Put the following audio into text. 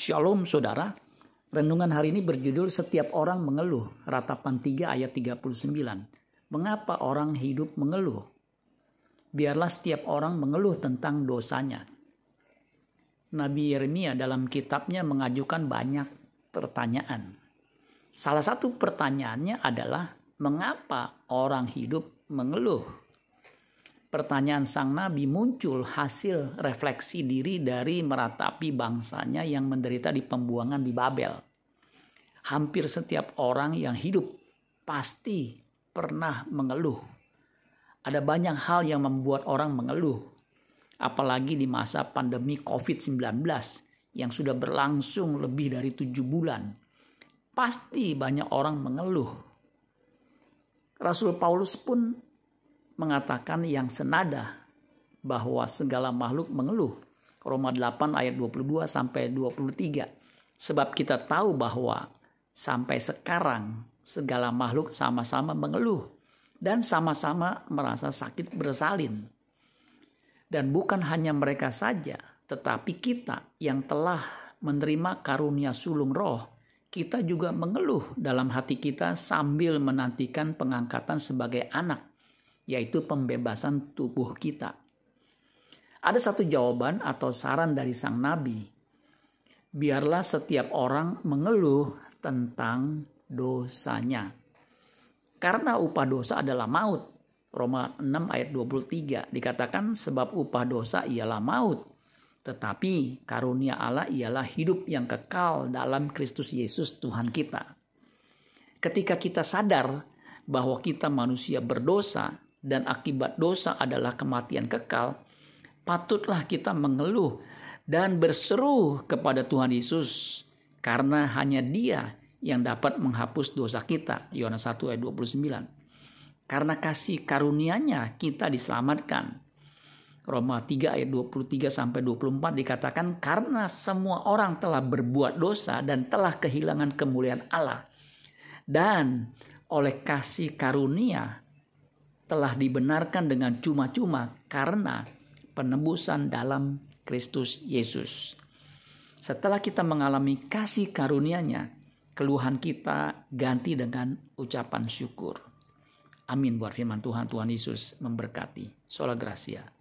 Shalom saudara. Renungan hari ini berjudul Setiap Orang Mengeluh. Ratapan 3 ayat 39. Mengapa orang hidup mengeluh? Biarlah setiap orang mengeluh tentang dosanya. Nabi Yeremia dalam kitabnya mengajukan banyak pertanyaan. Salah satu pertanyaannya adalah mengapa orang hidup mengeluh? Pertanyaan sang nabi muncul hasil refleksi diri dari meratapi bangsanya yang menderita di pembuangan di Babel. Hampir setiap orang yang hidup pasti pernah mengeluh. Ada banyak hal yang membuat orang mengeluh, apalagi di masa pandemi COVID-19 yang sudah berlangsung lebih dari tujuh bulan. Pasti banyak orang mengeluh. Rasul Paulus pun mengatakan yang senada bahwa segala makhluk mengeluh. Roma 8 ayat 22 sampai 23. Sebab kita tahu bahwa sampai sekarang segala makhluk sama-sama mengeluh dan sama-sama merasa sakit bersalin. Dan bukan hanya mereka saja, tetapi kita yang telah menerima karunia sulung roh, kita juga mengeluh dalam hati kita sambil menantikan pengangkatan sebagai anak yaitu pembebasan tubuh kita. Ada satu jawaban atau saran dari sang nabi. Biarlah setiap orang mengeluh tentang dosanya. Karena upah dosa adalah maut. Roma 6 ayat 23 dikatakan sebab upah dosa ialah maut. Tetapi karunia Allah ialah hidup yang kekal dalam Kristus Yesus Tuhan kita. Ketika kita sadar bahwa kita manusia berdosa, dan akibat dosa adalah kematian kekal, patutlah kita mengeluh dan berseru kepada Tuhan Yesus karena hanya Dia yang dapat menghapus dosa kita. Yohanes 1 ayat 29. Karena kasih karunia-Nya kita diselamatkan. Roma 3 ayat 23 sampai 24 dikatakan karena semua orang telah berbuat dosa dan telah kehilangan kemuliaan Allah. Dan oleh kasih karunia telah dibenarkan dengan cuma-cuma karena penebusan dalam Kristus Yesus. Setelah kita mengalami kasih karunia-Nya, keluhan kita ganti dengan ucapan syukur. Amin buat firman Tuhan. Tuhan Yesus memberkati. Sola Gracia.